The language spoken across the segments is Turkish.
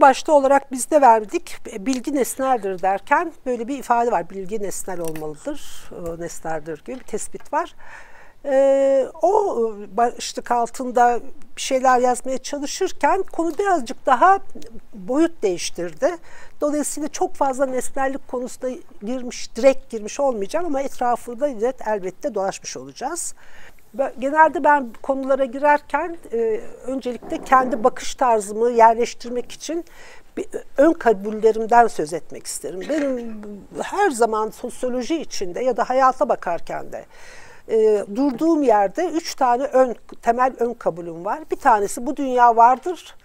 başlığı olarak biz de verdik. Bilgi nesneldir derken böyle bir ifade var. Bilgi nesnel olmalıdır, e, nesneldir gibi bir tespit var. Ee, o başlık altında bir şeyler yazmaya çalışırken konu birazcık daha boyut değiştirdi. Dolayısıyla çok fazla nesnellik konusuna girmiş, direkt girmiş olmayacağım ama etrafında elbette dolaşmış olacağız. Genelde ben konulara girerken e, öncelikle kendi bakış tarzımı yerleştirmek için bir, ön kabullerimden söz etmek isterim. Benim her zaman sosyoloji içinde ya da hayata bakarken de e, durduğum yerde üç tane ön temel ön kabulüm var. Bir tanesi bu dünya vardır.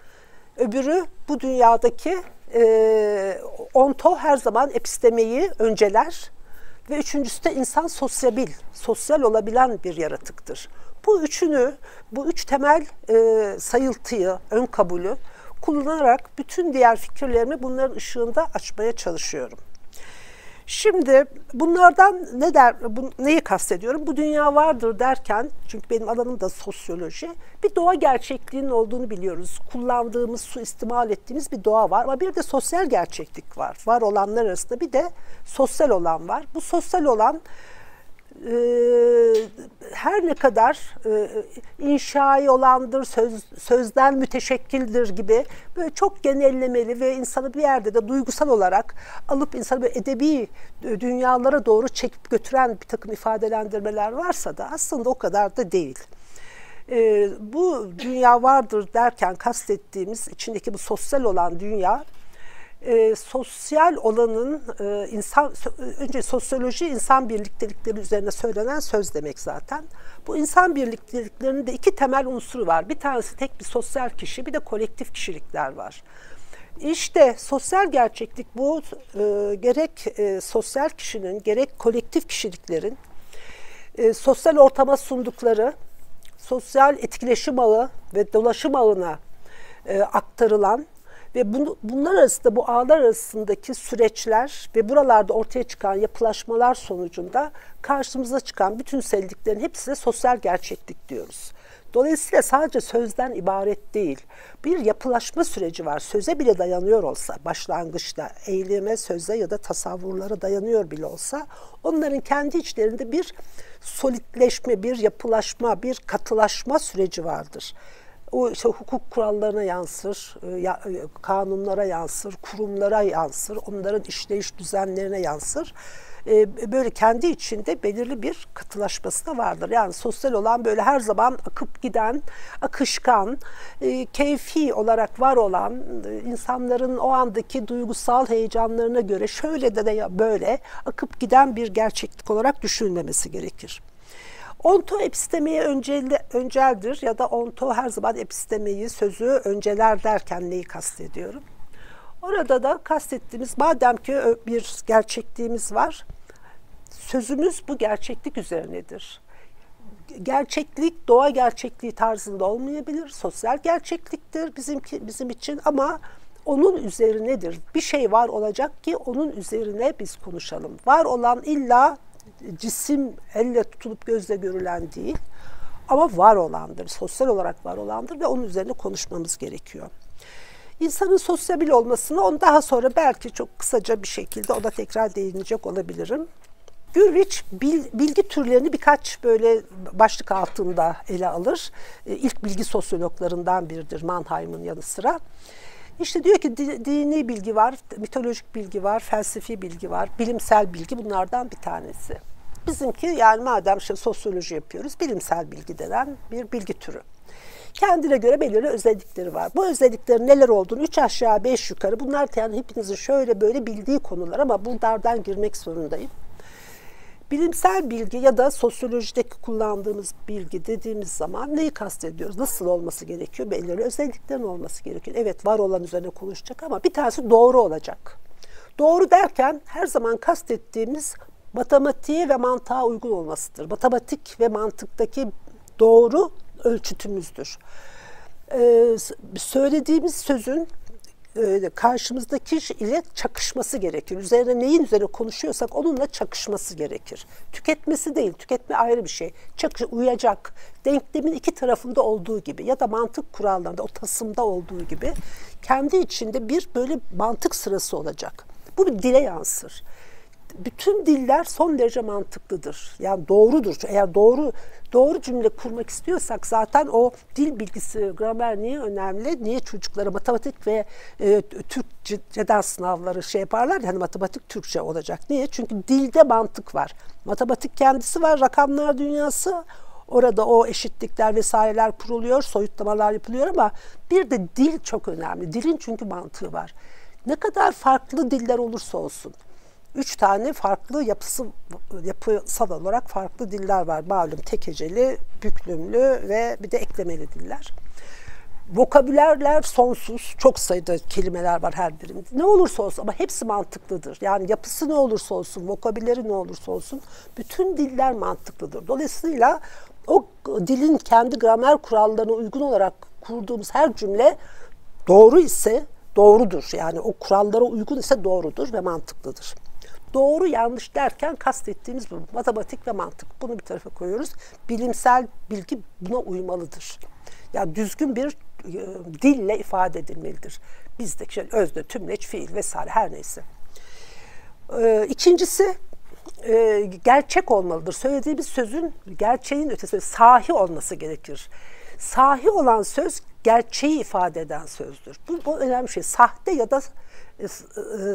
Öbürü bu dünyadaki e, onto her zaman epistemeyi önceler. Ve üçüncüsü de insan sosyabil, sosyal olabilen bir yaratıktır. Bu üçünü, bu üç temel e, sayıltıyı, ön kabulü kullanarak bütün diğer fikirlerimi bunların ışığında açmaya çalışıyorum. Şimdi bunlardan ne der, bu, neyi kastediyorum? Bu dünya vardır derken, çünkü benim alanım da sosyoloji, bir doğa gerçekliğinin olduğunu biliyoruz. Kullandığımız, su istimal ettiğimiz bir doğa var ama bir de sosyal gerçeklik var. Var olanlar arasında bir de sosyal olan var. Bu sosyal olan e, her ne kadar e, inşai olandır, söz, sözden müteşekkildir gibi böyle çok genellemeli ve insanı bir yerde de duygusal olarak alıp insanı böyle edebi dünyalara doğru çekip götüren bir takım ifadelendirmeler varsa da aslında o kadar da değil. E, bu dünya vardır derken kastettiğimiz içindeki bu sosyal olan dünya e, sosyal olanın e, insan önce sosyoloji insan birliktelikleri üzerine söylenen söz demek zaten. Bu insan birlikteliklerinin de iki temel unsuru var. Bir tanesi tek bir sosyal kişi, bir de kolektif kişilikler var. İşte sosyal gerçeklik bu e, gerek e, sosyal kişinin gerek kolektif kişiliklerin e, sosyal ortama sundukları sosyal etkileşim ağı ve dolaşım ağına e, aktarılan ve bunu, bunlar arasında bu ağlar arasındaki süreçler ve buralarda ortaya çıkan yapılaşmalar sonucunda karşımıza çıkan bütün söylediklerin hepsine sosyal gerçeklik diyoruz. Dolayısıyla sadece sözden ibaret değil. Bir yapılaşma süreci var. Söze bile dayanıyor olsa, başlangıçta eyleme, söze ya da tasavvurlara dayanıyor bile olsa, onların kendi içlerinde bir solitleşme, bir yapılaşma, bir katılaşma süreci vardır o işte hukuk kurallarına yansır, e, e, kanunlara yansır, kurumlara yansır, onların işleyiş düzenlerine yansır. E, böyle kendi içinde belirli bir katılaşması da vardır. Yani sosyal olan böyle her zaman akıp giden, akışkan, keyfi olarak var olan insanların o andaki duygusal heyecanlarına göre şöyle de, de böyle akıp giden bir gerçeklik olarak düşünülmemesi gerekir. Onto epistemeye öncel, önceldir ya da onto her zaman epistemeyi, sözü önceler derken neyi kastediyorum? Orada da kastettiğimiz madem ki bir gerçekliğimiz var, sözümüz bu gerçeklik üzerinedir. Gerçeklik doğa gerçekliği tarzında olmayabilir, sosyal gerçekliktir bizimki bizim için ama onun üzerinedir. Bir şey var olacak ki onun üzerine biz konuşalım. Var olan illa cisim elle tutulup gözle görülen değil ama var olandır, sosyal olarak var olandır ve onun üzerine konuşmamız gerekiyor. İnsanın sosyabil olmasını onu daha sonra belki çok kısaca bir şekilde ona tekrar değinecek olabilirim. Gürwich bilgi türlerini birkaç böyle başlık altında ele alır. E, ilk bilgi sosyologlarından biridir Mannheim'ın yanı sıra. İşte diyor ki dini bilgi var, mitolojik bilgi var, felsefi bilgi var, bilimsel bilgi bunlardan bir tanesi. Bizimki yani madem işte sosyoloji yapıyoruz, bilimsel bilgi denen bir bilgi türü. Kendine göre belirli özellikleri var. Bu özelliklerin neler olduğunu üç aşağı beş yukarı bunlar yani hepinizin şöyle böyle bildiği konular ama buradan girmek zorundayım. Bilimsel bilgi ya da sosyolojideki kullandığımız bilgi dediğimiz zaman neyi kastediyoruz? Nasıl olması gerekiyor? Belirli özelliklerin olması gerekiyor. Evet var olan üzerine konuşacak ama bir tanesi doğru olacak. Doğru derken her zaman kastettiğimiz matematiğe ve mantığa uygun olmasıdır. Matematik ve mantıktaki doğru ölçütümüzdür. Ee, söylediğimiz sözün e, karşımızdaki ile çakışması gerekir. Üzerine neyin üzerine konuşuyorsak onunla çakışması gerekir. Tüketmesi değil, tüketme ayrı bir şey. Çakış, uyacak. Denklemin iki tarafında olduğu gibi ya da mantık kurallarında, o tasımda olduğu gibi kendi içinde bir böyle mantık sırası olacak. Bu bir dile yansır bütün diller son derece mantıklıdır. Yani doğrudur. Eğer doğru doğru cümle kurmak istiyorsak zaten o dil bilgisi, gramer niye önemli? Niye çocuklara matematik ve e, Türkçeden sınavları şey yaparlar? Yani matematik Türkçe olacak. Niye? Çünkü dilde mantık var. Matematik kendisi var, rakamlar dünyası. Orada o eşitlikler vesaireler kuruluyor, soyutlamalar yapılıyor ama bir de dil çok önemli. Dilin çünkü mantığı var. Ne kadar farklı diller olursa olsun üç tane farklı yapısı yapısal olarak farklı diller var. Malum tek heceli, büklümlü ve bir de eklemeli diller. Vokabülerler sonsuz. Çok sayıda kelimeler var her birinde. Ne olursa olsun ama hepsi mantıklıdır. Yani yapısı ne olursa olsun, vokabüleri ne olursa olsun bütün diller mantıklıdır. Dolayısıyla o dilin kendi gramer kurallarına uygun olarak kurduğumuz her cümle doğru ise doğrudur. Yani o kurallara uygun ise doğrudur ve mantıklıdır doğru yanlış derken kastettiğimiz bu. Matematik ve mantık. Bunu bir tarafa koyuyoruz. Bilimsel bilgi buna uymalıdır. Yani düzgün bir e, dille ifade edilmelidir. Bizdeki şey, özne, tümleç, fiil vesaire her neyse. E, ikincisi e, gerçek olmalıdır. Söylediğimiz sözün gerçeğin ötesi sahi olması gerekir. Sahi olan söz gerçeği ifade eden sözdür. Bu, bu önemli şey. Sahte ya da e, e,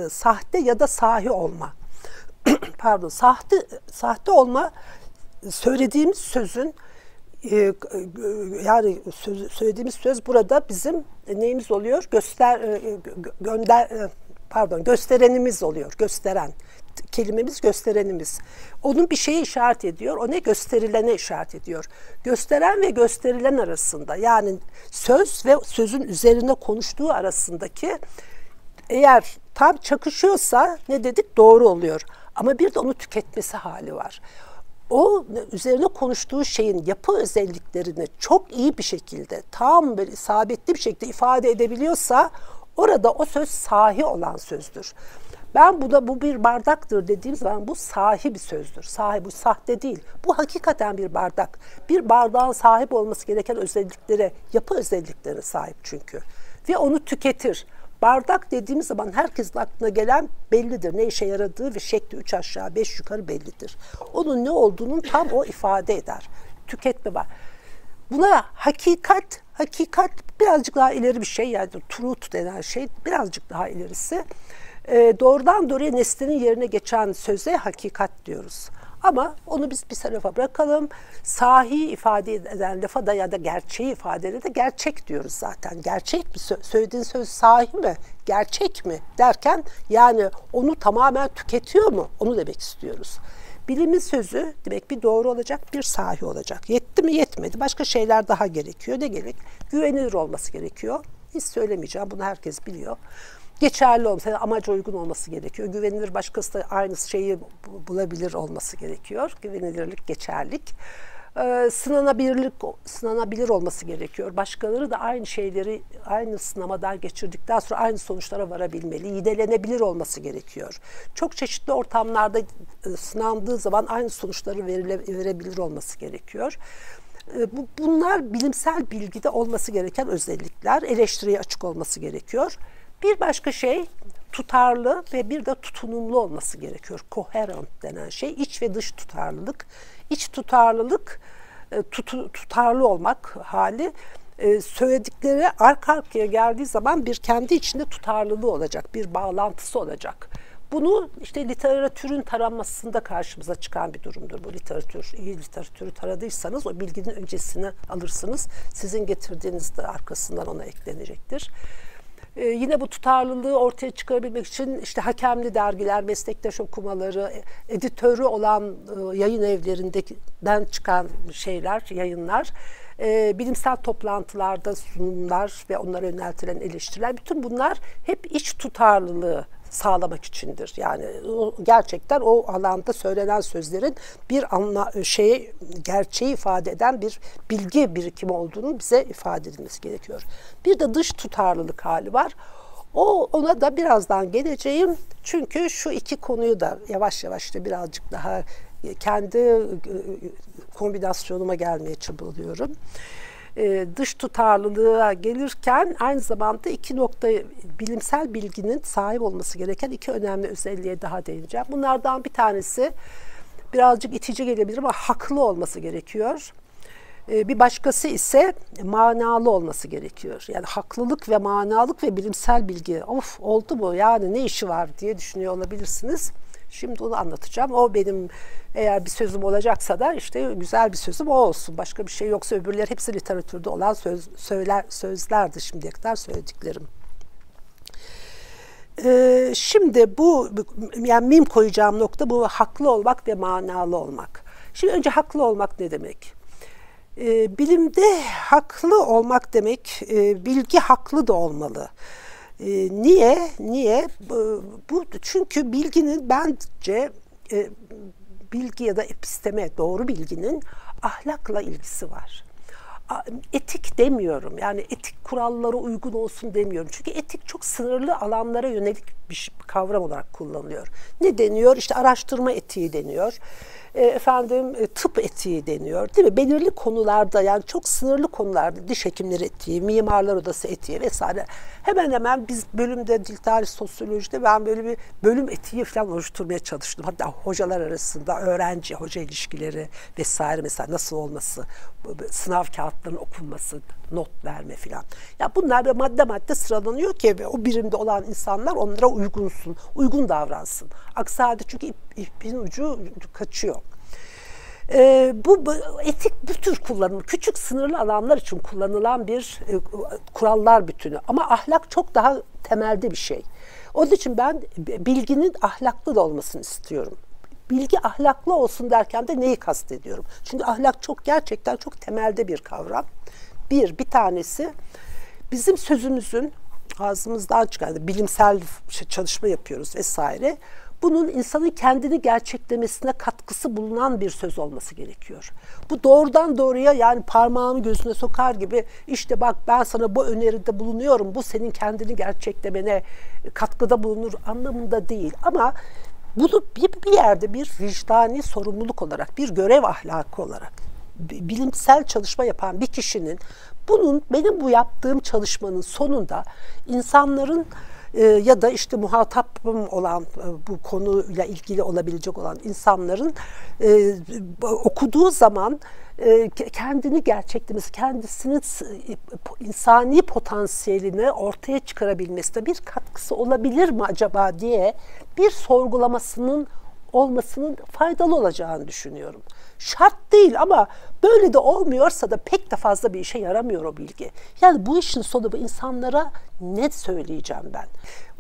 sahte ya da sahi olma. pardon sahte sahte olma söylediğimiz sözün e, yani söz, söylediğimiz söz burada bizim neyimiz oluyor? Göster e, gönder e, pardon gösterenimiz oluyor. Gösteren kelimemiz gösterenimiz. Onun bir şeyi işaret ediyor. O ne gösterilene işaret ediyor. Gösteren ve gösterilen arasında yani söz ve sözün üzerine konuştuğu arasındaki eğer tam çakışıyorsa ne dedik doğru oluyor. Ama bir de onu tüketmesi hali var. O üzerine konuştuğu şeyin yapı özelliklerini çok iyi bir şekilde, tam böyle isabetli bir şekilde ifade edebiliyorsa orada o söz sahi olan sözdür. Ben bu da bu bir bardaktır dediğim zaman bu sahi bir sözdür. Sahi bu sahte değil. Bu hakikaten bir bardak. Bir bardağın sahip olması gereken özelliklere, yapı özelliklerine sahip çünkü. Ve onu tüketir. Bardak dediğimiz zaman herkesin aklına gelen bellidir. Ne işe yaradığı ve şekli üç aşağı beş yukarı bellidir. Onun ne olduğunun tam o ifade eder. Tüketme var. Buna hakikat, hakikat birazcık daha ileri bir şey yani truth denen şey birazcık daha ilerisi. E, doğrudan doğruya nesnenin yerine geçen söze hakikat diyoruz. Ama onu biz bir tarafa bırakalım. Sahi ifade eden lafa da ya da gerçeği ifade de gerçek diyoruz zaten. Gerçek mi? Söylediğin söz sahi mi? Gerçek mi? Derken yani onu tamamen tüketiyor mu? Onu demek istiyoruz. Bilimin sözü demek bir doğru olacak, bir sahi olacak. Yetti mi yetmedi. Başka şeyler daha gerekiyor. Ne gerek? Güvenilir olması gerekiyor. Hiç söylemeyeceğim. Bunu herkes biliyor geçerli olması, amaca uygun olması gerekiyor. Güvenilir başkası da aynı şeyi bulabilir olması gerekiyor. Güvenilirlik, geçerlik. Ee, sınanabilirlik, sınanabilir olması gerekiyor. Başkaları da aynı şeyleri aynı sınamadan geçirdikten sonra aynı sonuçlara varabilmeli. Yidelenebilir olması gerekiyor. Çok çeşitli ortamlarda e, sınandığı zaman aynı sonuçları verile, verebilir olması gerekiyor. Ee, bunlar bilimsel bilgide olması gereken özellikler. Eleştiriye açık olması gerekiyor. Bir başka şey tutarlı ve bir de tutunumlu olması gerekiyor. Coherent denen şey iç ve dış tutarlılık. İç tutarlılık e, tutu, tutarlı olmak hali e, söyledikleri arka arkaya geldiği zaman bir kendi içinde tutarlılığı olacak, bir bağlantısı olacak. Bunu işte literatürün taranmasında karşımıza çıkan bir durumdur bu literatür. İyi literatürü taradıysanız o bilginin öncesini alırsınız. Sizin getirdiğiniz de arkasından ona eklenecektir. Ee, yine bu tutarlılığı ortaya çıkarabilmek için işte hakemli dergiler, meslektaş okumaları, editörü olan e, yayın evlerinden çıkan şeyler, yayınlar, e, bilimsel toplantılarda sunumlar ve onlara yöneltilen eleştiriler, bütün bunlar hep iç tutarlılığı sağlamak içindir. Yani gerçekten o alanda söylenen sözlerin bir anla şeyi gerçeği ifade eden bir bilgi birikimi olduğunu bize ifade edilmesi gerekiyor. Bir de dış tutarlılık hali var. O ona da birazdan geleceğim. Çünkü şu iki konuyu da yavaş yavaş da birazcık daha kendi e, kombinasyonuma gelmeye çabalıyorum. Ee, dış tutarlılığa gelirken aynı zamanda iki nokta bilimsel bilginin sahip olması gereken iki önemli özelliğe daha değineceğim. Bunlardan bir tanesi birazcık itici gelebilir ama haklı olması gerekiyor. Ee, bir başkası ise manalı olması gerekiyor. Yani haklılık ve manalık ve bilimsel bilgi. Of oldu mu yani ne işi var diye düşünüyor olabilirsiniz. Şimdi onu anlatacağım. O benim eğer bir sözüm olacaksa da işte güzel bir sözüm o olsun. Başka bir şey yoksa öbürleri hepsi literatürde olan söz, söyler, sözlerdi şimdiye kadar söylediklerim. Ee, şimdi bu yani mim koyacağım nokta bu haklı olmak ve manalı olmak. Şimdi önce haklı olmak ne demek? Ee, bilimde haklı olmak demek e, bilgi haklı da olmalı. E, niye? Niye? Bu, çünkü bilginin bence e, bilgi ya da episteme doğru bilginin ahlakla ilgisi var. Etik demiyorum. Yani etik kurallara uygun olsun demiyorum. Çünkü etik çok sınırlı alanlara yönelik bir kavram olarak kullanılıyor. Ne deniyor? İşte araştırma etiği deniyor e, efendim e, tıp etiği deniyor değil mi? Belirli konularda yani çok sınırlı konularda diş hekimleri etiği, mimarlar odası etiği vesaire. Hemen hemen biz bölümde dil tarih sosyolojide ben böyle bir bölüm etiği falan oluşturmaya çalıştım. Hatta hocalar arasında öğrenci hoca ilişkileri vesaire mesela nasıl olması, sınav kağıtlarının okunması, not verme filan. Ya bunlar da madde madde sıralanıyor ki o birimde olan insanlar onlara uygunsun, uygun davransın. Aksi halde çünkü ip, ipin ucu kaçıyor. Bu, bu etik bu tür kullanım küçük sınırlı alanlar için kullanılan bir e, kurallar bütünü ama ahlak çok daha temelde bir şey. Onun için ben bilginin ahlaklı da olmasını istiyorum. Bilgi ahlaklı olsun derken de neyi kastediyorum? Çünkü ahlak çok gerçekten çok temelde bir kavram. Bir, bir tanesi bizim sözümüzün ağzımızdan çıkan bilimsel çalışma yapıyoruz vesaire. Bunun insanın kendini gerçeklemesine katkısı bulunan bir söz olması gerekiyor. Bu doğrudan doğruya yani parmağını gözüne sokar gibi işte bak ben sana bu öneride bulunuyorum. Bu senin kendini gerçeklemene katkıda bulunur anlamında değil. Ama bunu bir, bir yerde bir vicdani sorumluluk olarak, bir görev ahlakı olarak bilimsel çalışma yapan bir kişinin bunun benim bu yaptığım çalışmanın sonunda insanların e, ya da işte muhatapım olan e, bu konuyla ilgili olabilecek olan insanların e, okuduğu zaman e, kendini gerçeklemesi, kendisinin insani potansiyelini ortaya çıkarabilmesine bir katkısı olabilir mi acaba diye bir sorgulamasının olmasının faydalı olacağını düşünüyorum. Şart değil ama böyle de olmuyorsa da pek de fazla bir işe yaramıyor o bilgi. Yani bu işin sonu bu insanlara ne söyleyeceğim ben?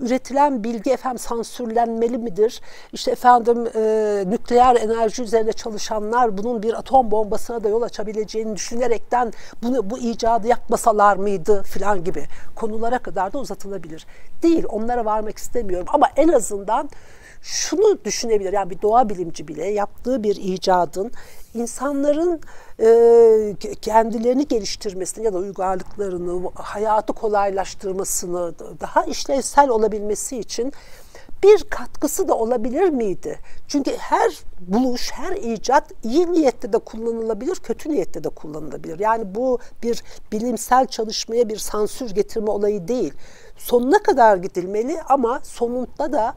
Üretilen bilgi efendim sansürlenmeli midir? İşte efendim e, nükleer enerji üzerine çalışanlar bunun bir atom bombasına da yol açabileceğini düşünerekten bunu bu icadı yapmasalar mıydı filan gibi konulara kadar da uzatılabilir. Değil onlara varmak istemiyorum ama en azından şunu düşünebilir. Yani bir doğa bilimci bile yaptığı bir icadın insanların e, kendilerini geliştirmesini ya da uygarlıklarını, hayatı kolaylaştırmasını, daha işlevsel olabilmesi için bir katkısı da olabilir miydi? Çünkü her buluş, her icat iyi niyette de kullanılabilir, kötü niyette de kullanılabilir. Yani bu bir bilimsel çalışmaya bir sansür getirme olayı değil. Sonuna kadar gidilmeli ama sonunda da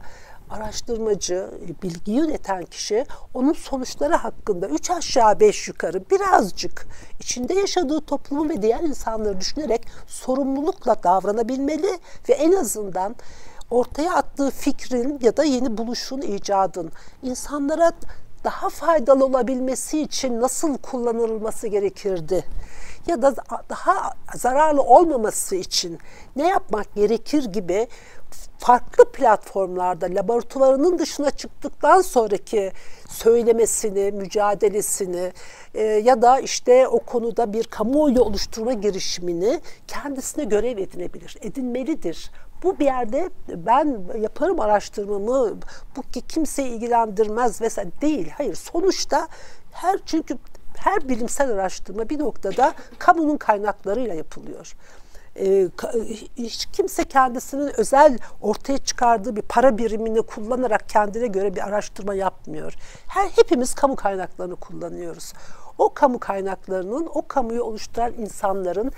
araştırmacı, bilgiyi üreten kişi onun sonuçları hakkında üç aşağı beş yukarı birazcık içinde yaşadığı toplumu ve diğer insanları düşünerek sorumlulukla davranabilmeli ve en azından ortaya attığı fikrin ya da yeni buluşun, icadın insanlara daha faydalı olabilmesi için nasıl kullanılması gerekirdi? Ya da daha zararlı olmaması için ne yapmak gerekir gibi farklı platformlarda laboratuvarının dışına çıktıktan sonraki söylemesini, mücadelesini e, ya da işte o konuda bir kamuoyu oluşturma girişimini kendisine görev edinebilir, edinmelidir. Bu bir yerde ben yaparım araştırmamı, bu kimseyi ilgilendirmez vesaire değil. Hayır sonuçta her çünkü her bilimsel araştırma bir noktada kamunun kaynaklarıyla yapılıyor e, hiç kimse kendisinin özel ortaya çıkardığı bir para birimini kullanarak kendine göre bir araştırma yapmıyor. Her hepimiz kamu kaynaklarını kullanıyoruz. O kamu kaynaklarının, o kamuyu oluşturan insanların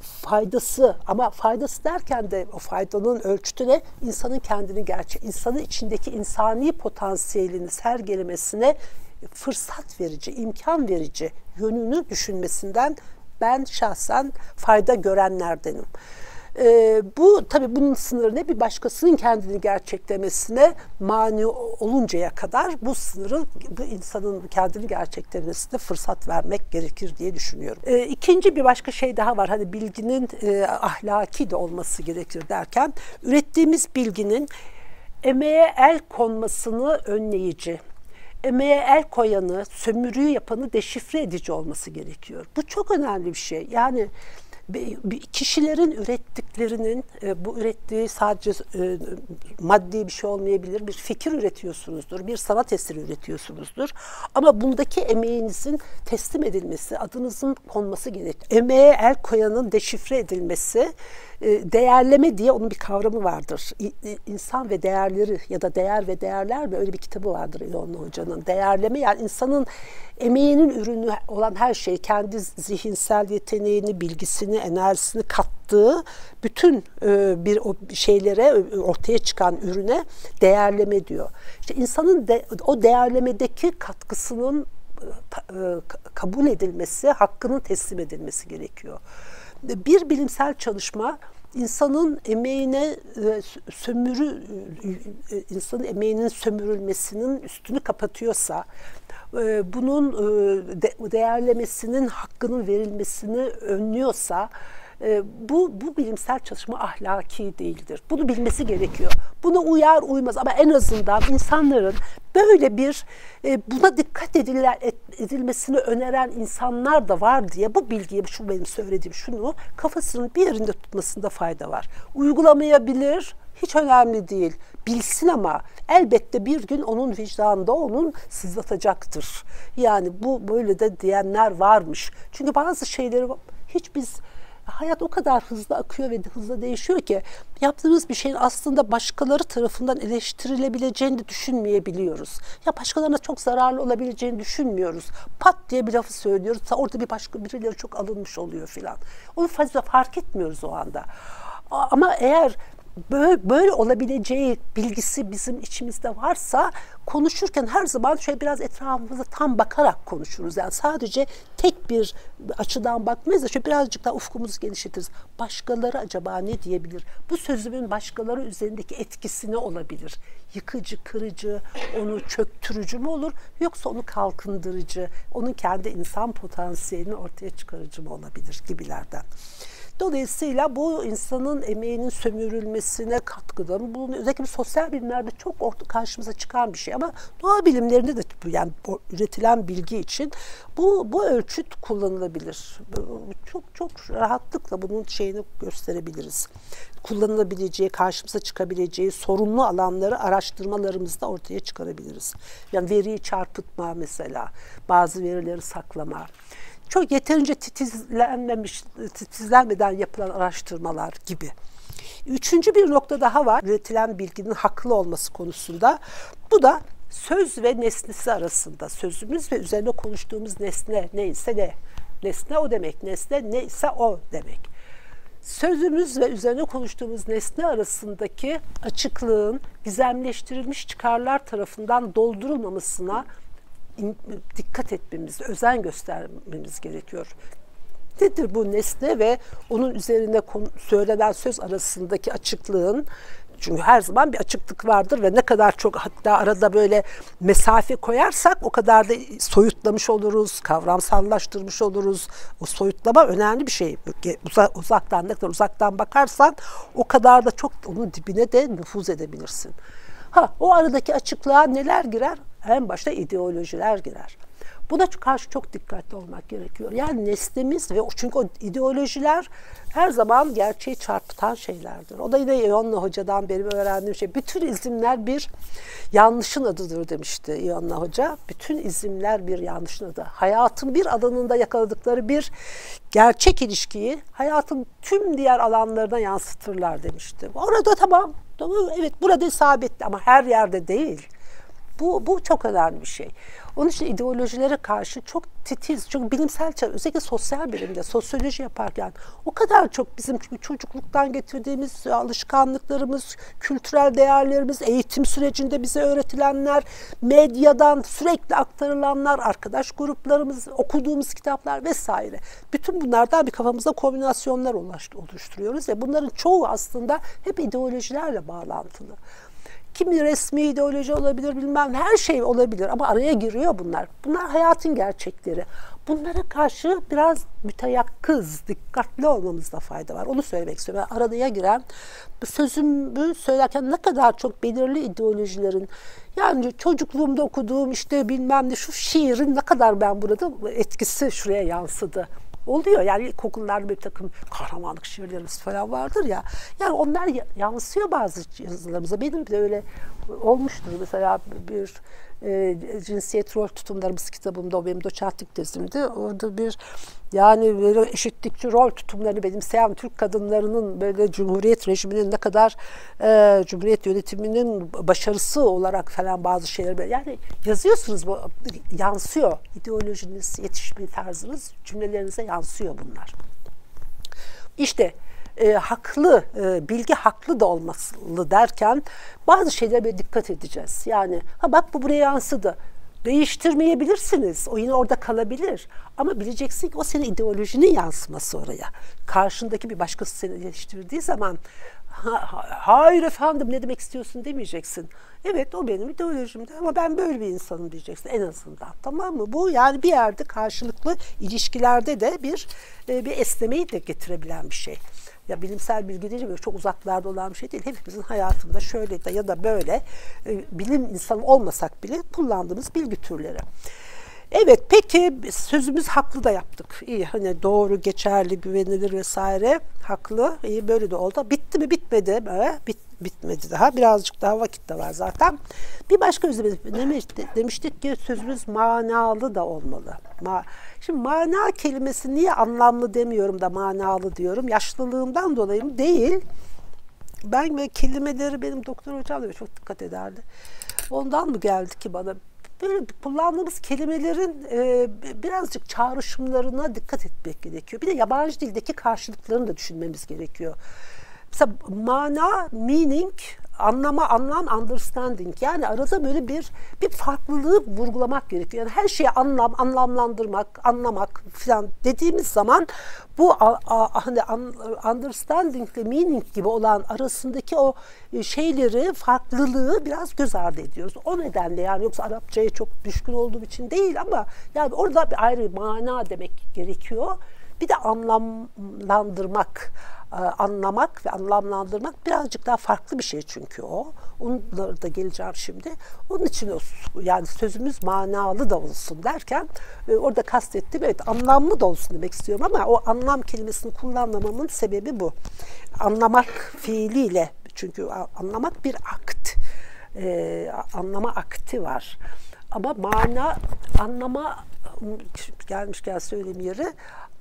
faydası ama faydası derken de o faydanın ölçütü ne? İnsanın kendini gerçek, insanın içindeki insani potansiyelini sergilemesine fırsat verici, imkan verici yönünü düşünmesinden ben şahsen fayda görenlerdenim. E, bu tabii bunun sınırı ne? Bir başkasının kendini gerçeklemesine mani oluncaya kadar bu sınırı bu insanın kendini gerçeklemesine fırsat vermek gerekir diye düşünüyorum. E, ikinci bir başka şey daha var. Hani bilginin e, ahlaki de olması gerekir derken ürettiğimiz bilginin emeğe el konmasını önleyici, emeğe el koyanı, sömürüyü yapanı deşifre edici olması gerekiyor. Bu çok önemli bir şey. Yani kişilerin ürettiklerinin e, bu ürettiği sadece e, maddi bir şey olmayabilir. Bir fikir üretiyorsunuzdur, bir sanat eseri üretiyorsunuzdur. Ama bundaki emeğinizin teslim edilmesi, adınızın konması gerek. Emeğe el koyanın deşifre edilmesi, değerleme diye onun bir kavramı vardır. İnsan ve değerleri ya da değer ve değerler mi öyle bir kitabı vardır İlonlu Hoca'nın. Değerleme yani insanın emeğinin ürünü olan her şey kendi zihinsel yeteneğini, bilgisini, enerjisini kattığı bütün e, bir şeylere ortaya çıkan ürüne değerleme diyor. İşte insanın de, o değerlemedeki katkısının e, kabul edilmesi, hakkının teslim edilmesi gerekiyor. Bir bilimsel çalışma insanın emeğine e, sömürü e, insanın emeğinin sömürülmesinin üstünü kapatıyorsa e, bunun değerlemesinin hakkının verilmesini önlüyorsa e, bu, bu bilimsel çalışma ahlaki değildir. Bunu bilmesi gerekiyor. Buna uyar uymaz ama en azından insanların böyle bir e, buna dikkat ediler, edilmesini öneren insanlar da var diye bu bilgiyi, şu benim söylediğim şunu kafasının bir yerinde tutmasında fayda var. Uygulamayabilir, hiç önemli değil. Bilsin ama elbette bir gün onun vicdanında onun sızlatacaktır. Yani bu böyle de diyenler varmış. Çünkü bazı şeyleri hiç biz hayat o kadar hızlı akıyor ve hızlı değişiyor ki yaptığımız bir şeyin aslında başkaları tarafından eleştirilebileceğini de düşünmeyebiliyoruz. Ya başkalarına çok zararlı olabileceğini düşünmüyoruz. Pat diye bir lafı söylüyoruz. Orada bir başka birileri çok alınmış oluyor filan. Onu fazla fark etmiyoruz o anda. Ama eğer böyle, böyle olabileceği bilgisi bizim içimizde varsa konuşurken her zaman şöyle biraz etrafımıza tam bakarak konuşuruz. Yani sadece tek bir açıdan bakmayız da şöyle birazcık daha ufkumuzu genişletiriz. Başkaları acaba ne diyebilir? Bu sözümün başkaları üzerindeki etkisi ne olabilir? Yıkıcı, kırıcı, onu çöktürücü mü olur? Yoksa onu kalkındırıcı, onun kendi insan potansiyelini ortaya çıkarıcı mı olabilir gibilerden. Dolayısıyla bu insanın emeğinin sömürülmesine katkıda bunun özellikle sosyal bilimlerde çok karşımıza çıkan bir şey ama doğa bilimlerinde de yani üretilen bilgi için bu bu ölçüt kullanılabilir. Çok çok rahatlıkla bunun şeyini gösterebiliriz. Kullanılabileceği, karşımıza çıkabileceği sorunlu alanları araştırmalarımızda ortaya çıkarabiliriz. Yani veriyi çarpıtma mesela, bazı verileri saklama çok yeterince titizlenmemiş, titizlenmeden yapılan araştırmalar gibi. Üçüncü bir nokta daha var. Üretilen bilginin haklı olması konusunda. Bu da söz ve nesnesi arasında. Sözümüz ve üzerine konuştuğumuz nesne neyse ne. Nesne o demek. Nesne neyse o demek. Sözümüz ve üzerine konuştuğumuz nesne arasındaki açıklığın gizemleştirilmiş çıkarlar tarafından doldurulmamasına dikkat etmemiz, özen göstermemiz gerekiyor. Nedir bu nesne ve onun üzerine söylenen söz arasındaki açıklığın çünkü her zaman bir açıklık vardır ve ne kadar çok hatta arada böyle mesafe koyarsak o kadar da soyutlamış oluruz, kavramsallaştırmış oluruz. O soyutlama önemli bir şey. Uzaktan ne kadar uzaktan bakarsan o kadar da çok onun dibine de nüfuz edebilirsin. Ha o aradaki açıklığa neler girer? En başta ideolojiler girer. Buna karşı çok dikkatli olmak gerekiyor. Yani neslimiz ve çünkü o ideolojiler her zaman gerçeği çarpıtan şeylerdir. O da yine İonna Hoca'dan benim öğrendiğim şey. Bütün izimler bir yanlışın adıdır demişti İonna Hoca. Bütün izimler bir yanlışın adı. Hayatın bir alanında yakaladıkları bir gerçek ilişkiyi hayatın tüm diğer alanlarına yansıtırlar demişti. Orada tamam, tamam evet burada isabetli ama her yerde değil. Bu, bu çok önemli bir şey. Onun için ideolojilere karşı çok titiz, çok bilimsel özellikle sosyal bilimde, sosyoloji yaparken o kadar çok bizim çocukluktan getirdiğimiz alışkanlıklarımız, kültürel değerlerimiz, eğitim sürecinde bize öğretilenler, medyadan sürekli aktarılanlar, arkadaş gruplarımız, okuduğumuz kitaplar vesaire. Bütün bunlardan bir kafamızda kombinasyonlar oluşturuyoruz ve bunların çoğu aslında hep ideolojilerle bağlantılı. Kimi resmi ideoloji olabilir bilmem her şey olabilir ama araya giriyor bunlar. Bunlar hayatın gerçekleri. Bunlara karşı biraz müteyakkız, dikkatli olmamızda fayda var. Onu söylemek istiyorum. Yani araya giren sözümü söylerken ne kadar çok belirli ideolojilerin yani çocukluğumda okuduğum işte bilmem ne şu şiirin ne kadar ben burada etkisi şuraya yansıdı oluyor. Yani ilkokullarda bir takım kahramanlık şiirlerimiz falan vardır ya. Yani onlar yansıyor bazı yazılarımıza. Benim de öyle olmuştur. Mesela bir e, cinsiyet rol tutumlarımız kitabımda o benim doçentlik tezimdi. Orada bir yani böyle eşitlikçi rol tutumlarını benimseyen Türk kadınlarının böyle Cumhuriyet rejiminin ne kadar e, Cumhuriyet yönetiminin başarısı olarak falan bazı şeyler yani yazıyorsunuz bu yansıyor. ideolojiniz, yetişme tarzınız cümlelerinize yansıyor bunlar. İşte e, haklı, e, bilgi haklı da olmalı derken bazı şeylere dikkat edeceğiz. Yani ha bak bu buraya yansıdı. Değiştirmeyebilirsiniz. O yine orada kalabilir. Ama bileceksin ki o senin ideolojinin yansıması oraya. Karşındaki bir başkası seni değiştirdiği zaman ha, hayır efendim ne demek istiyorsun demeyeceksin. Evet o benim ideolojimdi ama ben böyle bir insanım diyeceksin en azından. Tamam mı? Bu yani bir yerde karşılıklı ilişkilerde de bir e, bir esnemeyi de getirebilen bir şey ya bilimsel bilgi deyince böyle çok uzaklarda olan bir şey değil. Hepimizin hayatında şöyle de ya da böyle e, bilim insanı olmasak bile kullandığımız bilgi türleri. Evet peki sözümüz haklı da yaptık. İyi hani doğru, geçerli, güvenilir vesaire haklı. İyi böyle de oldu. Bitti mi bitmedi mi? Bit, bitmedi daha. Birazcık daha vakit de var zaten. Bir başka özlemimiz demiştik, demiştik ki sözümüz manalı da olmalı. Ma Şimdi mana kelimesi niye anlamlı demiyorum da manalı diyorum. Yaşlılığımdan dolayı mı? Değil. Ben ve kelimeleri benim doktor hocam da çok dikkat ederdi. Ondan mı geldi ki bana? Böyle kullandığımız kelimelerin e, birazcık çağrışımlarına dikkat etmek gerekiyor. Bir de yabancı dildeki karşılıklarını da düşünmemiz gerekiyor. Mesela mana, meaning anlama, anlam, understanding. Yani arada böyle bir bir farklılığı vurgulamak gerekiyor. Yani her şeyi anlam, anlamlandırmak, anlamak falan dediğimiz zaman bu hani understanding ile meaning gibi olan arasındaki o e, şeyleri, farklılığı biraz göz ardı ediyoruz. O nedenle yani yoksa Arapçaya çok düşkün olduğum için değil ama yani orada bir ayrı mana demek gerekiyor. Bir de anlamlandırmak anlamak ve anlamlandırmak birazcık daha farklı bir şey çünkü o. Onları da geleceğim şimdi. Onun için yani sözümüz manalı da olsun derken e, orada kastettim evet anlamlı da olsun demek istiyorum ama o anlam kelimesini kullanmamamın sebebi bu. Anlamak fiiliyle çünkü anlamak bir akt. E, anlama akti var. Ama mana anlama gelmişken söyleyeyim yeri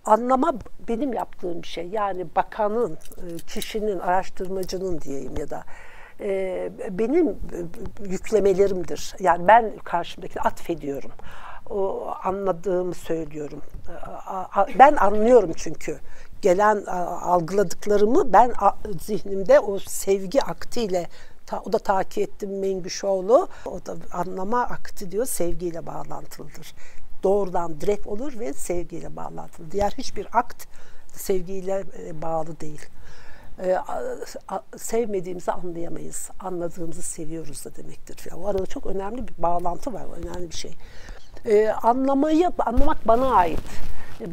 anlama benim yaptığım bir şey. Yani bakanın, e, kişinin, araştırmacının diyeyim ya da e, benim e, yüklemelerimdir. Yani ben karşımdaki atfediyorum. O anladığımı söylüyorum. Ben anlıyorum çünkü gelen algıladıklarımı ben zihnimde o sevgi aktiyle o da takip ettim Mengüşoğlu. O da anlama akti diyor sevgiyle bağlantılıdır doğrudan direkt olur ve sevgiyle bağlantılı. Diğer hiçbir akt sevgiyle e, bağlı değil. Ee, sevmediğimizi anlayamayız. Anladığımızı seviyoruz da demektir. Yani o arada çok önemli bir bağlantı var. Önemli bir şey. Ee, anlamayı, anlamak bana ait.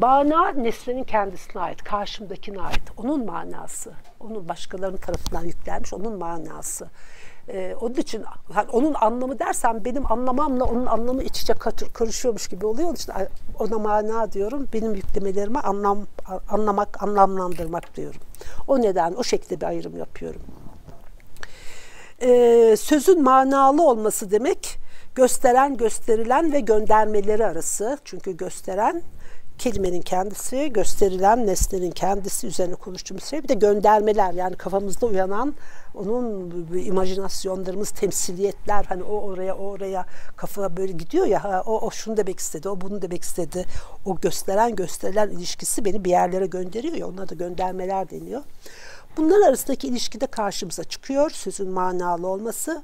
Mana nesnenin kendisine ait, karşımdakine ait. Onun manası. Onun başkalarının tarafından yüklenmiş, onun manası. Ee, onun için hani onun anlamı dersem benim anlamamla onun anlamı iç içe karışıyormuş gibi oluyor. Onun için ona mana diyorum. Benim yüklemelerime anlam anlamak, anlamlandırmak diyorum. O neden o şekilde bir ayrım yapıyorum. Ee, sözün manalı olması demek gösteren, gösterilen ve göndermeleri arası. Çünkü gösteren kelimenin kendisi, gösterilen nesnenin kendisi üzerine konuştuğumuz şey. Bir de göndermeler yani kafamızda uyanan onun imajinasyonlarımız, temsiliyetler hani o oraya o oraya kafa böyle gidiyor ya ha, o, o şunu demek istedi, o bunu demek istedi. O gösteren gösterilen ilişkisi beni bir yerlere gönderiyor ya onlara da göndermeler deniyor. Bunlar arasındaki ilişki de karşımıza çıkıyor. Sözün manalı olması.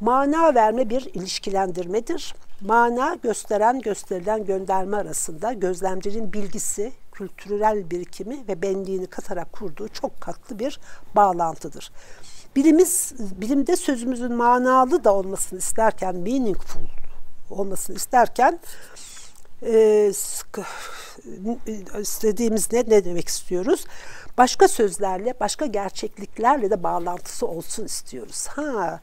Mana verme bir ilişkilendirmedir. Mana gösteren, gösterilen gönderme arasında gözlemcinin bilgisi, kültürel birikimi ve benliğini katarak kurduğu çok katlı bir bağlantıdır. Bilimiz, bilimde sözümüzün manalı da olmasını isterken, meaningful olmasını isterken e, istediğimiz ne, ne demek istiyoruz? Başka sözlerle, başka gerçekliklerle de bağlantısı olsun istiyoruz. Ha,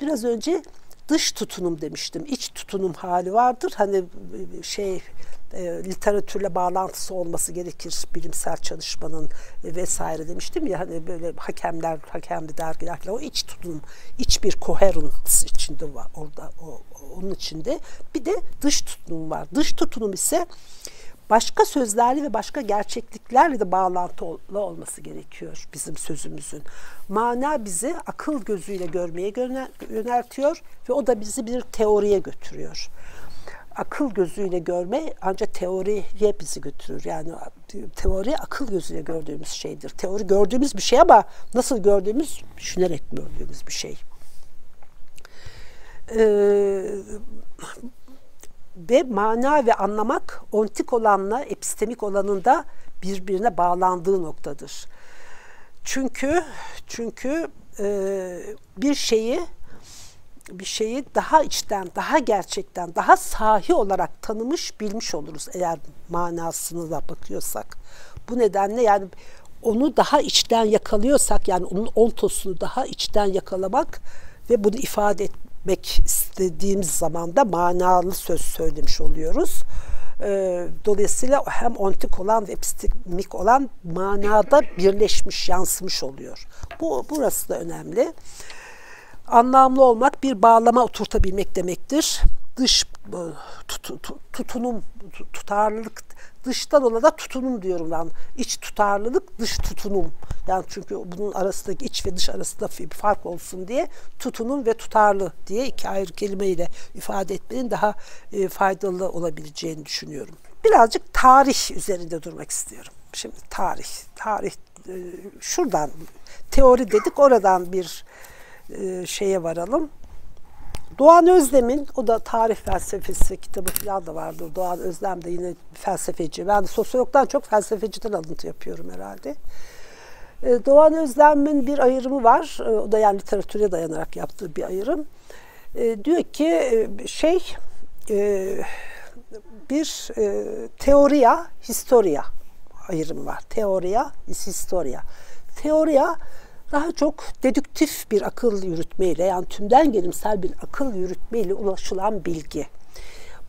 biraz önce dış tutunum demiştim. İç tutunum hali vardır. Hani şey e, literatürle bağlantısı olması gerekir bilimsel çalışmanın e, vesaire demiştim ya hani böyle hakemler hakemli dergiler o iç tutunum iç bir coherence içinde var orada o, onun içinde bir de dış tutunum var dış tutunum ise başka sözlerle ve başka gerçekliklerle de bağlantılı olması gerekiyor bizim sözümüzün. Mana bizi akıl gözüyle görmeye yöneltiyor ve o da bizi bir teoriye götürüyor. Akıl gözüyle görme ancak teoriye bizi götürür. Yani teori akıl gözüyle gördüğümüz şeydir. Teori gördüğümüz bir şey ama nasıl gördüğümüz düşünerek gördüğümüz bir şey. Ee, ve mana ve anlamak ontik olanla epistemik olanın da birbirine bağlandığı noktadır. Çünkü çünkü e, bir şeyi bir şeyi daha içten, daha gerçekten, daha sahi olarak tanımış, bilmiş oluruz eğer manasını da bakıyorsak. Bu nedenle yani onu daha içten yakalıyorsak yani onun ontosunu daha içten yakalamak ve bunu ifade et, etmek istediğimiz zaman da manalı söz söylemiş oluyoruz. Ee, dolayısıyla hem ontik olan ve epistemik olan manada birleşmiş, yansımış oluyor. Bu burası da önemli. Anlamlı olmak bir bağlama oturtabilmek demektir. Dış tut, tutunum, tutarlılık dıştan olana da tutunum diyorum ben. İç tutarlılık, dış tutunum. Yani çünkü bunun arasındaki iç ve dış arasında bir fark olsun diye tutunum ve tutarlı diye iki ayrı kelimeyle ifade etmenin daha e, faydalı olabileceğini düşünüyorum. Birazcık tarih üzerinde durmak istiyorum. Şimdi tarih, tarih e, şuradan teori dedik oradan bir e, şeye varalım. Doğan Özlem'in, o da tarih felsefesi kitabı falan da vardır. Doğan Özlem de yine felsefeci. Ben de sosyologdan çok felsefeciden alıntı yapıyorum herhalde. Ee, Doğan Özlem'in bir ayrımı var. Ee, o da yani literatüre dayanarak yaptığı bir ayrım. Ee, diyor ki e, şey e, bir e, teoriya, historia ayrımı var. Teoriya, historia. Teoriya daha çok dedüktif bir akıl yürütmeyle yani tümden gelimsel bir akıl yürütmeyle ulaşılan bilgi.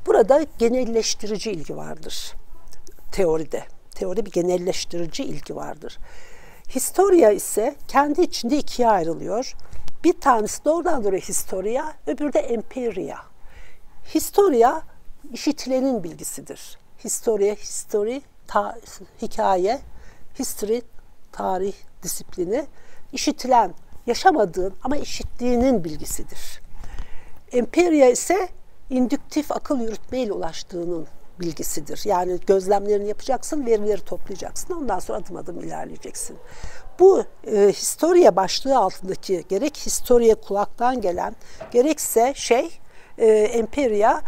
Burada genelleştirici ilgi vardır teoride. Teoride bir genelleştirici ilgi vardır. Historia ise kendi içinde ikiye ayrılıyor. Bir tanesi doğrudan doğruya historia, öbürü de empiria. Historia işitilenin bilgisidir. Historia, history, ta, hikaye, history, tarih disiplini işitilen, yaşamadığın ama işittiğinin bilgisidir. Empiriya ise indüktif akıl yürütmeyle ulaştığının bilgisidir. Yani gözlemlerini yapacaksın, verileri toplayacaksın. Ondan sonra adım adım ilerleyeceksin. Bu e, historia başlığı altındaki gerek historia kulaktan gelen gerekse şey e, empiriya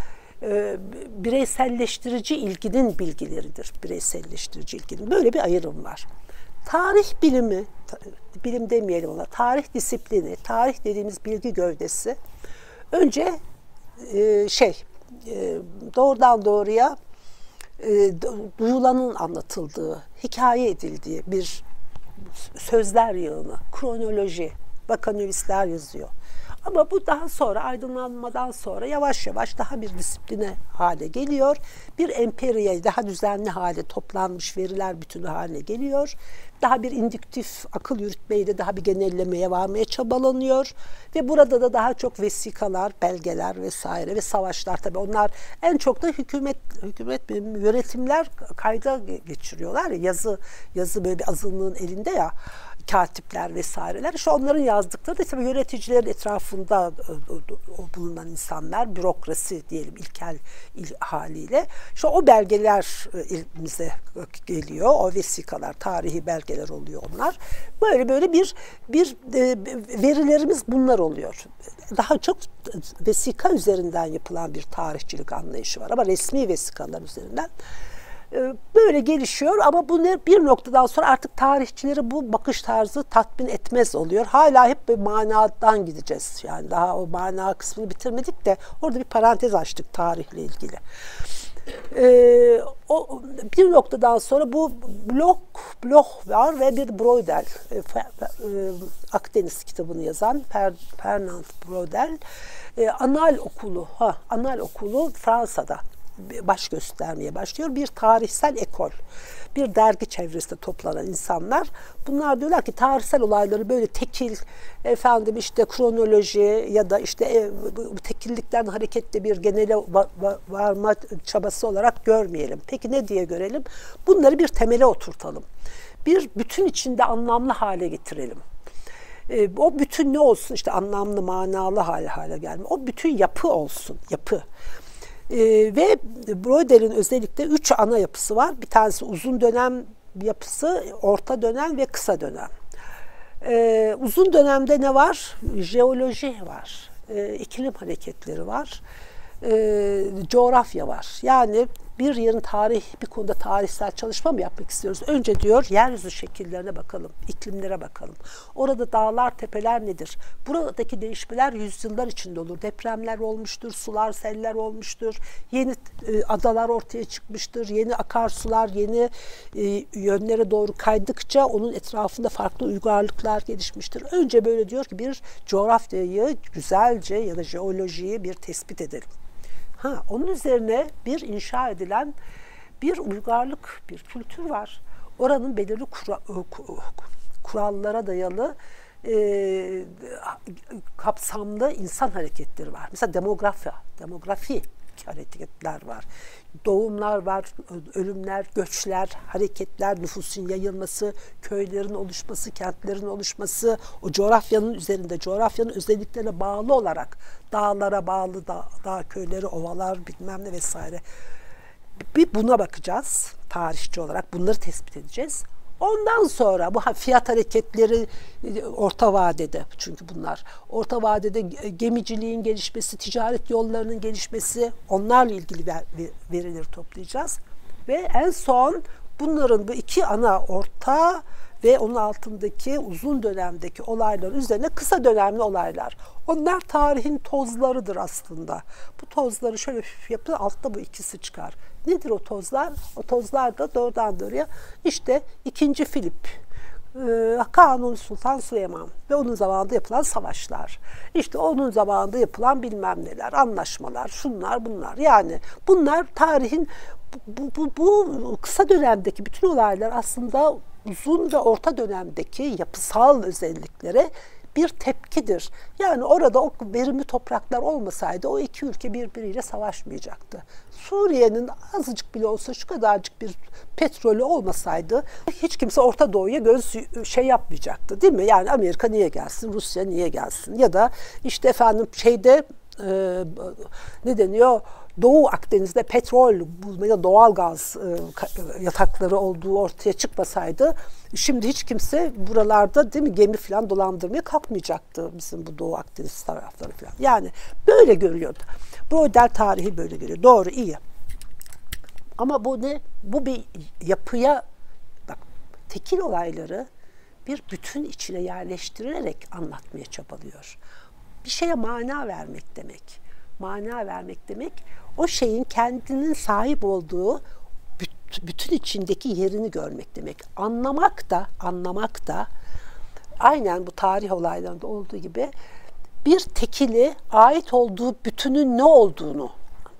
e, bireyselleştirici ilginin bilgileridir. Bireyselleştirici ilginin. Böyle bir ayrım var. Tarih bilimi, bilim demeyelim ona, tarih disiplini, tarih dediğimiz bilgi gövdesi önce e, şey e, doğrudan doğruya e, duyulanın anlatıldığı, hikaye edildiği bir sözler yığını, kronoloji, bakanülistler yazıyor. Ama bu daha sonra aydınlanmadan sonra yavaş yavaş daha bir disipline hale geliyor. Bir emperiye daha düzenli hale toplanmış veriler bütünü haline geliyor. Daha bir indüktif akıl yürütmeyle daha bir genellemeye varmaya çabalanıyor. Ve burada da daha çok vesikalar, belgeler vesaire ve savaşlar tabii onlar en çok da hükümet hükümet yönetimler kayda geçiriyorlar ya yazı yazı böyle bir azınlığın elinde ya katipler vesaireler. İşte onların yazdıkları da tabii yöneticilerin etrafında e, bulunan insanlar, bürokrasi diyelim ilkel il haliyle. İşte o belgeler e, elimize geliyor. O vesikalar, tarihi belgeler oluyor onlar. Böyle böyle bir bir e, verilerimiz bunlar oluyor. Daha çok vesika üzerinden yapılan bir tarihçilik anlayışı var ama resmi vesikalar üzerinden böyle gelişiyor ama bu bir noktadan sonra artık tarihçileri bu bakış tarzı tatmin etmez oluyor. Hala hep bir manadan gideceğiz. Yani daha o mana kısmını bitirmedik de orada bir parantez açtık tarihle ilgili. Ee, o bir noktadan sonra bu blok blok var ve bir Brodel e, e, Akdeniz kitabını yazan per, Fernand Brodel e, anal okulu ha anal okulu Fransa'da baş göstermeye başlıyor. Bir tarihsel ekol, bir dergi çevresinde toplanan insanlar. Bunlar diyorlar ki tarihsel olayları böyle tekil, efendim işte kronoloji ya da işte e, bu tekillikten hareketle bir genele varma çabası olarak görmeyelim. Peki ne diye görelim? Bunları bir temele oturtalım. Bir bütün içinde anlamlı hale getirelim. E, o bütün ne olsun işte anlamlı, manalı hale hale gelme. O bütün yapı olsun, yapı. E, ve Brodel'in özellikle üç ana yapısı var. Bir tanesi uzun dönem yapısı, orta dönem ve kısa dönem. E, uzun dönemde ne var? Jeoloji var, e, iklim hareketleri var, e, coğrafya var. Yani bir yerin tarih, bir konuda tarihsel çalışma mı yapmak istiyoruz? Önce diyor yeryüzü şekillerine bakalım, iklimlere bakalım. Orada dağlar, tepeler nedir? Buradaki değişmeler yüzyıllar içinde olur. Depremler olmuştur, sular, seller olmuştur. Yeni e, adalar ortaya çıkmıştır. Yeni akarsular, yeni e, yönlere doğru kaydıkça onun etrafında farklı uygarlıklar gelişmiştir. Önce böyle diyor ki bir coğrafyayı güzelce ya da jeolojiyi bir tespit edelim. Ha, onun üzerine bir inşa edilen bir uygarlık, bir kültür var. Oranın belirli kura, kurallara dayalı e, kapsamlı insan hareketleri var. Mesela demografi, demografi hareketler var. Doğumlar var, ölümler, göçler, hareketler, nüfusun yayılması, köylerin oluşması, kentlerin oluşması, o coğrafyanın üzerinde, coğrafyanın özelliklerine bağlı olarak dağlara bağlı dağ, dağ köyleri, ovalar bilmem ne vesaire. Bir buna bakacağız tarihçi olarak. Bunları tespit edeceğiz. Ondan sonra bu fiyat hareketleri e, orta vadede çünkü bunlar orta vadede gemiciliğin gelişmesi, ticaret yollarının gelişmesi onlarla ilgili verileri toplayacağız. Ve en son bunların bu iki ana orta ve onun altındaki uzun dönemdeki olaylar üzerine kısa dönemli olaylar. Onlar tarihin tozlarıdır aslında. Bu tozları şöyle yapın altta bu ikisi çıkar. Nedir o tozlar? O tozlar da doğrudan doğruya işte ikinci Filip, e, Kanuni Sultan Süleyman ve onun zamanında yapılan savaşlar. İşte onun zamanında yapılan bilmem neler, anlaşmalar, şunlar bunlar. Yani bunlar tarihin bu, bu, bu kısa dönemdeki bütün olaylar aslında uzun ve orta dönemdeki yapısal özelliklere bir tepkidir. Yani orada o verimli topraklar olmasaydı o iki ülke birbiriyle savaşmayacaktı. Suriye'nin azıcık bile olsa şu kadarcık bir petrolü olmasaydı hiç kimse Orta Doğu'ya göz şey yapmayacaktı değil mi? Yani Amerika niye gelsin, Rusya niye gelsin ya da işte efendim şeyde e, ne deniyor Doğu Akdeniz'de petrol bulmaya doğal gaz e, yatakları olduğu ortaya çıkmasaydı şimdi hiç kimse buralarda değil mi gemi falan dolandırmaya kalkmayacaktı bizim bu Doğu Akdeniz tarafları falan. Yani böyle görüyordu. Brodel tarihi böyle görüyor. Doğru iyi. Ama bu ne? Bu bir yapıya bak tekil olayları bir bütün içine yerleştirilerek anlatmaya çabalıyor. Bir şeye mana vermek demek. Mana vermek demek o şeyin kendinin sahip olduğu bütün içindeki yerini görmek demek. Anlamak da, anlamak da aynen bu tarih olaylarında olduğu gibi bir tekili ait olduğu bütünün ne olduğunu,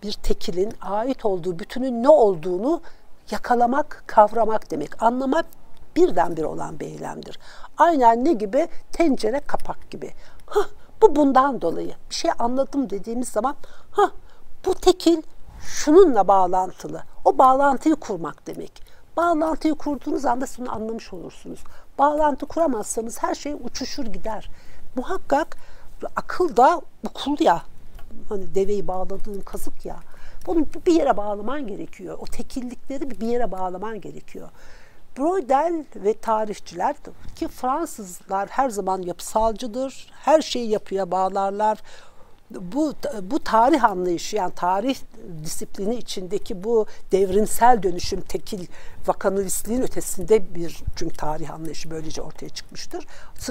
bir tekilin ait olduğu bütünün ne olduğunu yakalamak, kavramak demek. Anlamak birdenbire olan bir eylemdir. Aynen ne gibi? Tencere kapak gibi. Hah, bu bundan dolayı. Bir şey anladım dediğimiz zaman ha bu tekil şununla bağlantılı. O bağlantıyı kurmak demek. Bağlantıyı kurduğunuz anda bunu anlamış olursunuz. Bağlantı kuramazsanız her şey uçuşur gider. Muhakkak akıl da ukul ya. Hani deveyi bağladığın kazık ya. Bunu bir yere bağlaman gerekiyor. O tekillikleri bir yere bağlaman gerekiyor. Brodel ve tarihçiler ki Fransızlar her zaman yapısalcıdır. Her şeyi yapıya bağlarlar bu bu tarih anlayışı yani tarih disiplini içindeki bu devrimsel dönüşüm tekil vakanalistliğin ötesinde bir çünkü tarih anlayışı böylece ortaya çıkmıştır.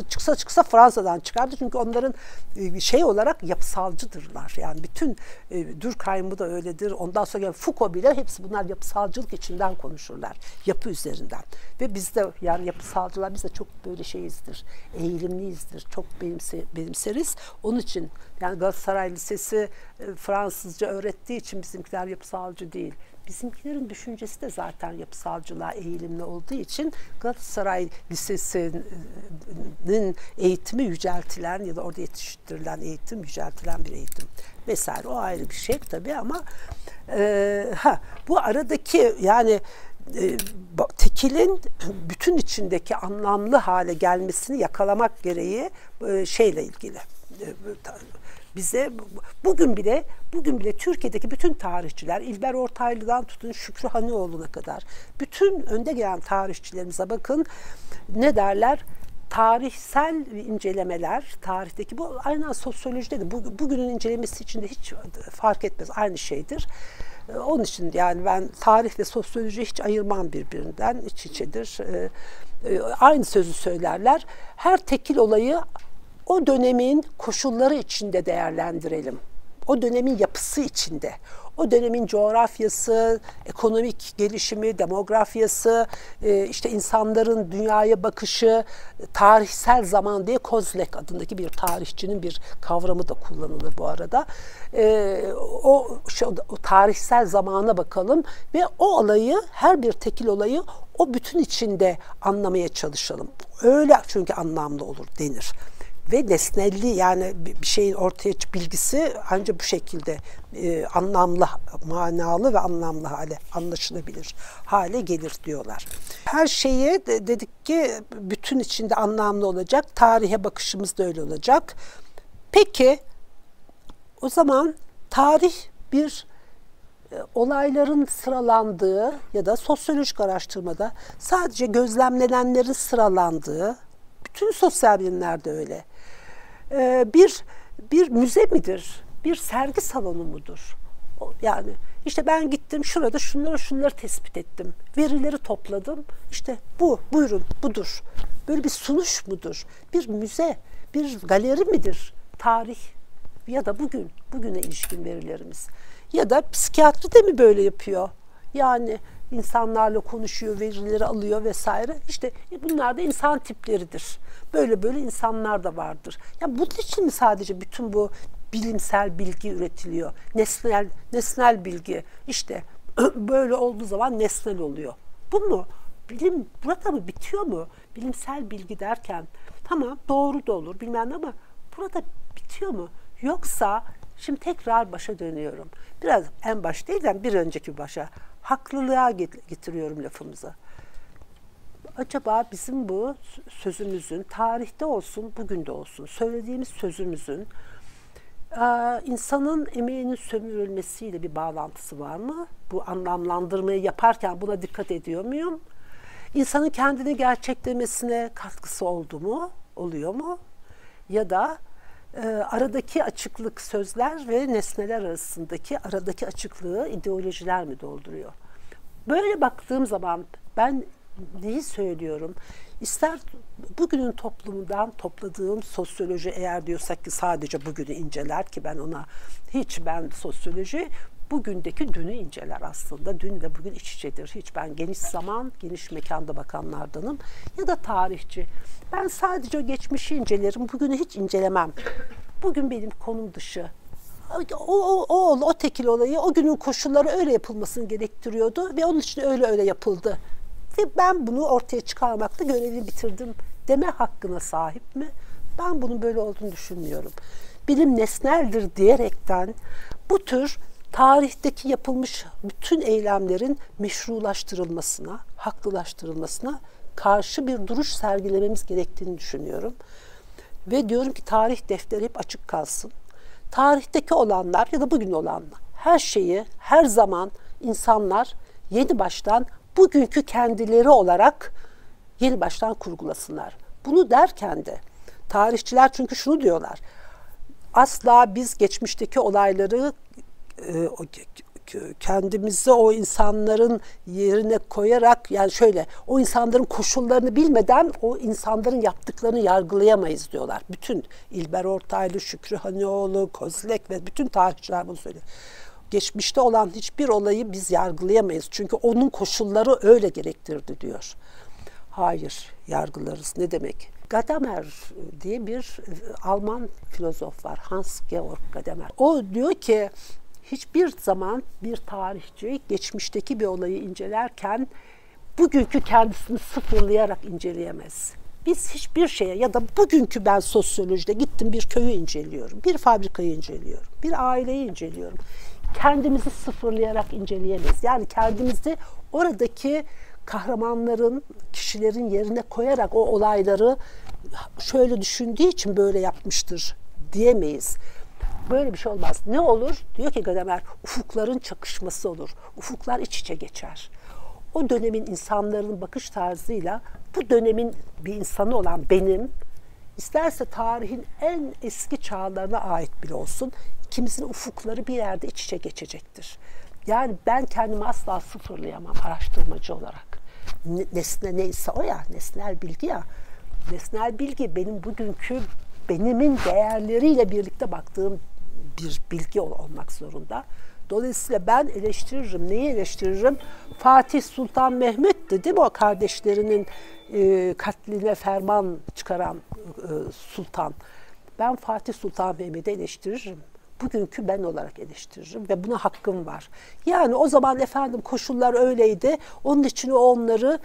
Çıksa çıksa Fransa'dan çıkardı çünkü onların e, şey olarak yapısalcıdırlar. Yani bütün e, Durkheim'ı da öyledir. Ondan sonra Foucault bile hepsi bunlar yapısalcılık içinden konuşurlar. Yapı üzerinden. Ve biz de yani yapısalcılar biz de çok böyle şeyizdir. Eğilimliyizdir. Çok benimse, benimseriz. Onun için yani Lisesi e, Fransızca öğrettiği için bizimkiler yapısalcı değil. Bizimkilerin düşüncesi de zaten yapısalcılığa eğilimli olduğu için Galatasaray Lisesi'nin eğitimi yüceltilen ya da orada yetiştirilen eğitim yüceltilen bir eğitim vesaire. O ayrı bir şey tabii ama e, ha bu aradaki yani e, tekilin bütün içindeki anlamlı hale gelmesini yakalamak gereği e, şeyle ilgili. E, bize bugün bile bugün bile Türkiye'deki bütün tarihçiler İlber Ortaylı'dan tutun Şükrü Hanioğlu'na kadar bütün önde gelen tarihçilerimize bakın ne derler? tarihsel incelemeler, tarihteki bu aynen sosyolojide de bu, bugünün incelemesi için de hiç fark etmez aynı şeydir. Ee, onun için yani ben tarih ve sosyoloji hiç ayırmam birbirinden iç içedir. Ee, e, aynı sözü söylerler. Her tekil olayı o dönemin koşulları içinde değerlendirelim. O dönemin yapısı içinde. O dönemin coğrafyası, ekonomik gelişimi, demografyası, e, işte insanların dünyaya bakışı, tarihsel zaman diye Kozlek adındaki bir tarihçinin bir kavramı da kullanılır bu arada. E, o, o tarihsel zamana bakalım ve o olayı, her bir tekil olayı o bütün içinde anlamaya çalışalım. Öyle çünkü anlamlı olur denir ve nesnelli yani bir şeyin ortaya bilgisi ancak bu şekilde e, anlamlı, manalı ve anlamlı hale, anlaşılabilir hale gelir diyorlar. Her şeye de, dedik ki bütün içinde anlamlı olacak, tarihe bakışımız da öyle olacak. Peki o zaman tarih bir e, olayların sıralandığı ya da sosyolojik araştırmada sadece gözlemlenenlerin sıralandığı, bütün sosyal bilimlerde öyle ee, bir bir müze midir? Bir sergi salonu mudur? Yani işte ben gittim şurada şunları şunları tespit ettim. Verileri topladım. İşte bu, buyurun, budur. Böyle bir sunuş mudur? Bir müze, bir galeri midir? Tarih ya da bugün, bugüne ilişkin verilerimiz. Ya da psikiyatri de mi böyle yapıyor? Yani insanlarla konuşuyor, verileri alıyor vesaire. İşte bunlar da insan tipleridir. Böyle böyle insanlar da vardır. Ya bunun için mi sadece bütün bu bilimsel bilgi üretiliyor? Nesnel nesnel bilgi. İşte böyle olduğu zaman nesnel oluyor. Bu mu? Bilim burada mı bitiyor mu? Bilimsel bilgi derken tamam doğru da olur bilmem ama burada bitiyor mu? Yoksa şimdi tekrar başa dönüyorum. Biraz en baş değil de bir önceki başa haklılığa getiriyorum lafımızı. Acaba bizim bu sözümüzün tarihte olsun, bugün de olsun söylediğimiz sözümüzün insanın emeğinin sömürülmesiyle bir bağlantısı var mı? Bu anlamlandırmayı yaparken buna dikkat ediyor muyum? İnsanın kendini gerçeklemesine katkısı oldu mu? Oluyor mu? Ya da e, aradaki açıklık sözler ve nesneler arasındaki aradaki açıklığı ideolojiler mi dolduruyor? Böyle baktığım zaman ben neyi söylüyorum? İster bugünün toplumundan topladığım sosyoloji eğer diyorsak ki sadece bugünü inceler ki ben ona hiç ben sosyoloji bugündeki dünü inceler aslında. Dün ve bugün iç içedir. Hiç ben geniş zaman, geniş mekanda bakanlardanım. Ya da tarihçi. Ben sadece geçmişi incelerim, bugünü hiç incelemem. bugün benim konum dışı. O, o, o, o tekil olayı o günün koşulları öyle yapılmasını gerektiriyordu ve onun için öyle öyle yapıldı. Ve ben bunu ortaya çıkarmakta görevimi bitirdim deme hakkına sahip mi? Ben bunun böyle olduğunu düşünmüyorum. Bilim nesneldir diyerekten bu tür tarihteki yapılmış bütün eylemlerin meşrulaştırılmasına, haklılaştırılmasına karşı bir duruş sergilememiz gerektiğini düşünüyorum. Ve diyorum ki tarih defteri hep açık kalsın. Tarihteki olanlar ya da bugün olanlar her şeyi her zaman insanlar yeni baştan bugünkü kendileri olarak yeni baştan kurgulasınlar. Bunu derken de tarihçiler çünkü şunu diyorlar. Asla biz geçmişteki olayları e, kendimizi o insanların yerine koyarak yani şöyle o insanların koşullarını bilmeden o insanların yaptıklarını yargılayamayız diyorlar. Bütün İlber Ortaylı, Şükrü Hanioğlu, Kozlek ve bütün tarihçiler bunu söylüyor. Geçmişte olan hiçbir olayı biz yargılayamayız. Çünkü onun koşulları öyle gerektirdi diyor. Hayır, yargılarız. Ne demek? Gadamer diye bir Alman filozof var. Hans Georg Gadamer. O diyor ki hiçbir zaman bir tarihçi geçmişteki bir olayı incelerken bugünkü kendisini sıfırlayarak inceleyemez. Biz hiçbir şeye ya da bugünkü ben sosyolojide gittim bir köyü inceliyorum, bir fabrikayı inceliyorum, bir aileyi inceliyorum. Kendimizi sıfırlayarak inceleyemeyiz. Yani kendimizi oradaki kahramanların, kişilerin yerine koyarak o olayları şöyle düşündüğü için böyle yapmıştır diyemeyiz. Böyle bir şey olmaz. Ne olur? Diyor ki Gadamer, ufukların çakışması olur. Ufuklar iç içe geçer. O dönemin insanların bakış tarzıyla bu dönemin bir insanı olan benim, isterse tarihin en eski çağlarına ait bile olsun, ikimizin ufukları bir yerde iç içe geçecektir. Yani ben kendimi asla sıfırlayamam araştırmacı olarak. Nesne neyse o ya, nesnel bilgi ya. Nesnel bilgi benim bugünkü benimin değerleriyle birlikte baktığım bir bilgi olmak zorunda. Dolayısıyla ben eleştiririm. Neyi eleştiririm? Fatih Sultan Mehmet de değil mi o kardeşlerinin e, katline ferman çıkaran e, sultan. Ben Fatih Sultan Mehmet'i eleştiririm. Bugünkü ben olarak eleştiririm ve buna hakkım var. Yani o zaman efendim koşullar öyleydi. Onun için o onları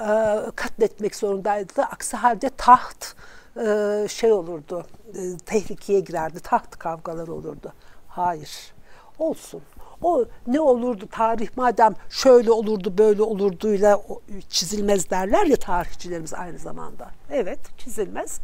e, katletmek zorundaydı. Aksi halde taht e, şey olurdu, e, tehlikeye girerdi, taht kavgaları olurdu. Hayır, olsun. O ne olurdu tarih madem şöyle olurdu böyle olurduyla çizilmez derler ya tarihçilerimiz aynı zamanda. Evet çizilmez.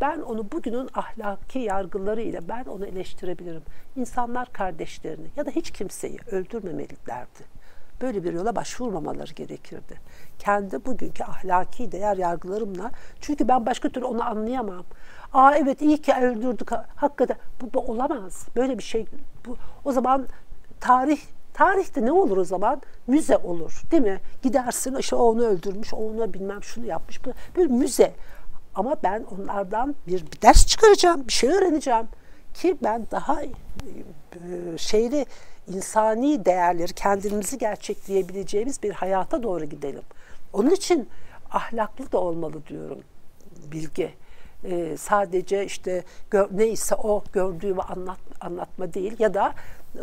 Ben onu bugünün ahlaki yargıları ile ben onu eleştirebilirim. İnsanlar kardeşlerini ya da hiç kimseyi öldürmemelilerdi. Böyle bir yola başvurmamaları gerekirdi. Kendi bugünkü ahlaki değer yargılarımla çünkü ben başka türlü onu anlayamam. Aa evet iyi ki öldürdük hakikaten bu, bu olamaz. Böyle bir şey bu o zaman tarih Tarihte ne olur o zaman? Müze olur değil mi? Gidersin işte onu öldürmüş, onu bilmem şunu yapmış. Bir müze. Ama ben onlardan bir, bir ders çıkaracağım, bir şey öğreneceğim. Ki ben daha e, şeyli insani değerleri kendimizi gerçekleyebileceğimiz bir hayata doğru gidelim. Onun için ahlaklı da olmalı diyorum bilgi. Ee, sadece işte gör, neyse o gördüğümü anlat, anlatma değil ya da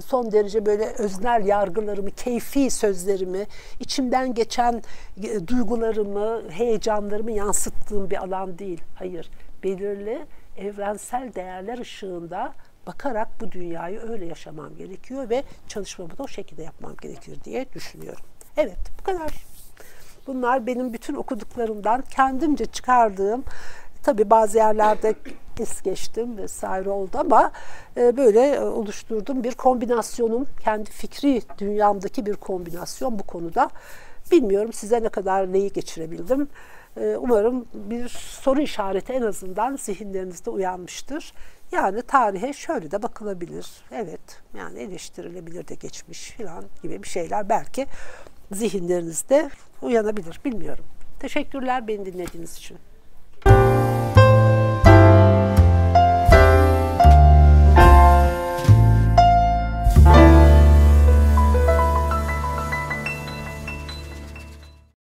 son derece böyle öznel yargılarımı, keyfi sözlerimi, içimden geçen e, duygularımı, heyecanlarımı yansıttığım bir alan değil. Hayır, belirli evrensel değerler ışığında bakarak bu dünyayı öyle yaşamam gerekiyor ve çalışmamı da o şekilde yapmam gerekir diye düşünüyorum. Evet, bu kadar. Bunlar benim bütün okuduklarımdan kendimce çıkardığım Tabii bazı yerlerde es geçtim vesaire oldu ama e, böyle e, oluşturduğum bir kombinasyonum, kendi fikri dünyamdaki bir kombinasyon bu konuda. Bilmiyorum size ne kadar neyi geçirebildim. E, umarım bir soru işareti en azından zihinlerinizde uyanmıştır. Yani tarihe şöyle de bakılabilir. Evet yani eleştirilebilir de geçmiş falan gibi bir şeyler belki zihinlerinizde uyanabilir. Bilmiyorum. Teşekkürler beni dinlediğiniz için. Música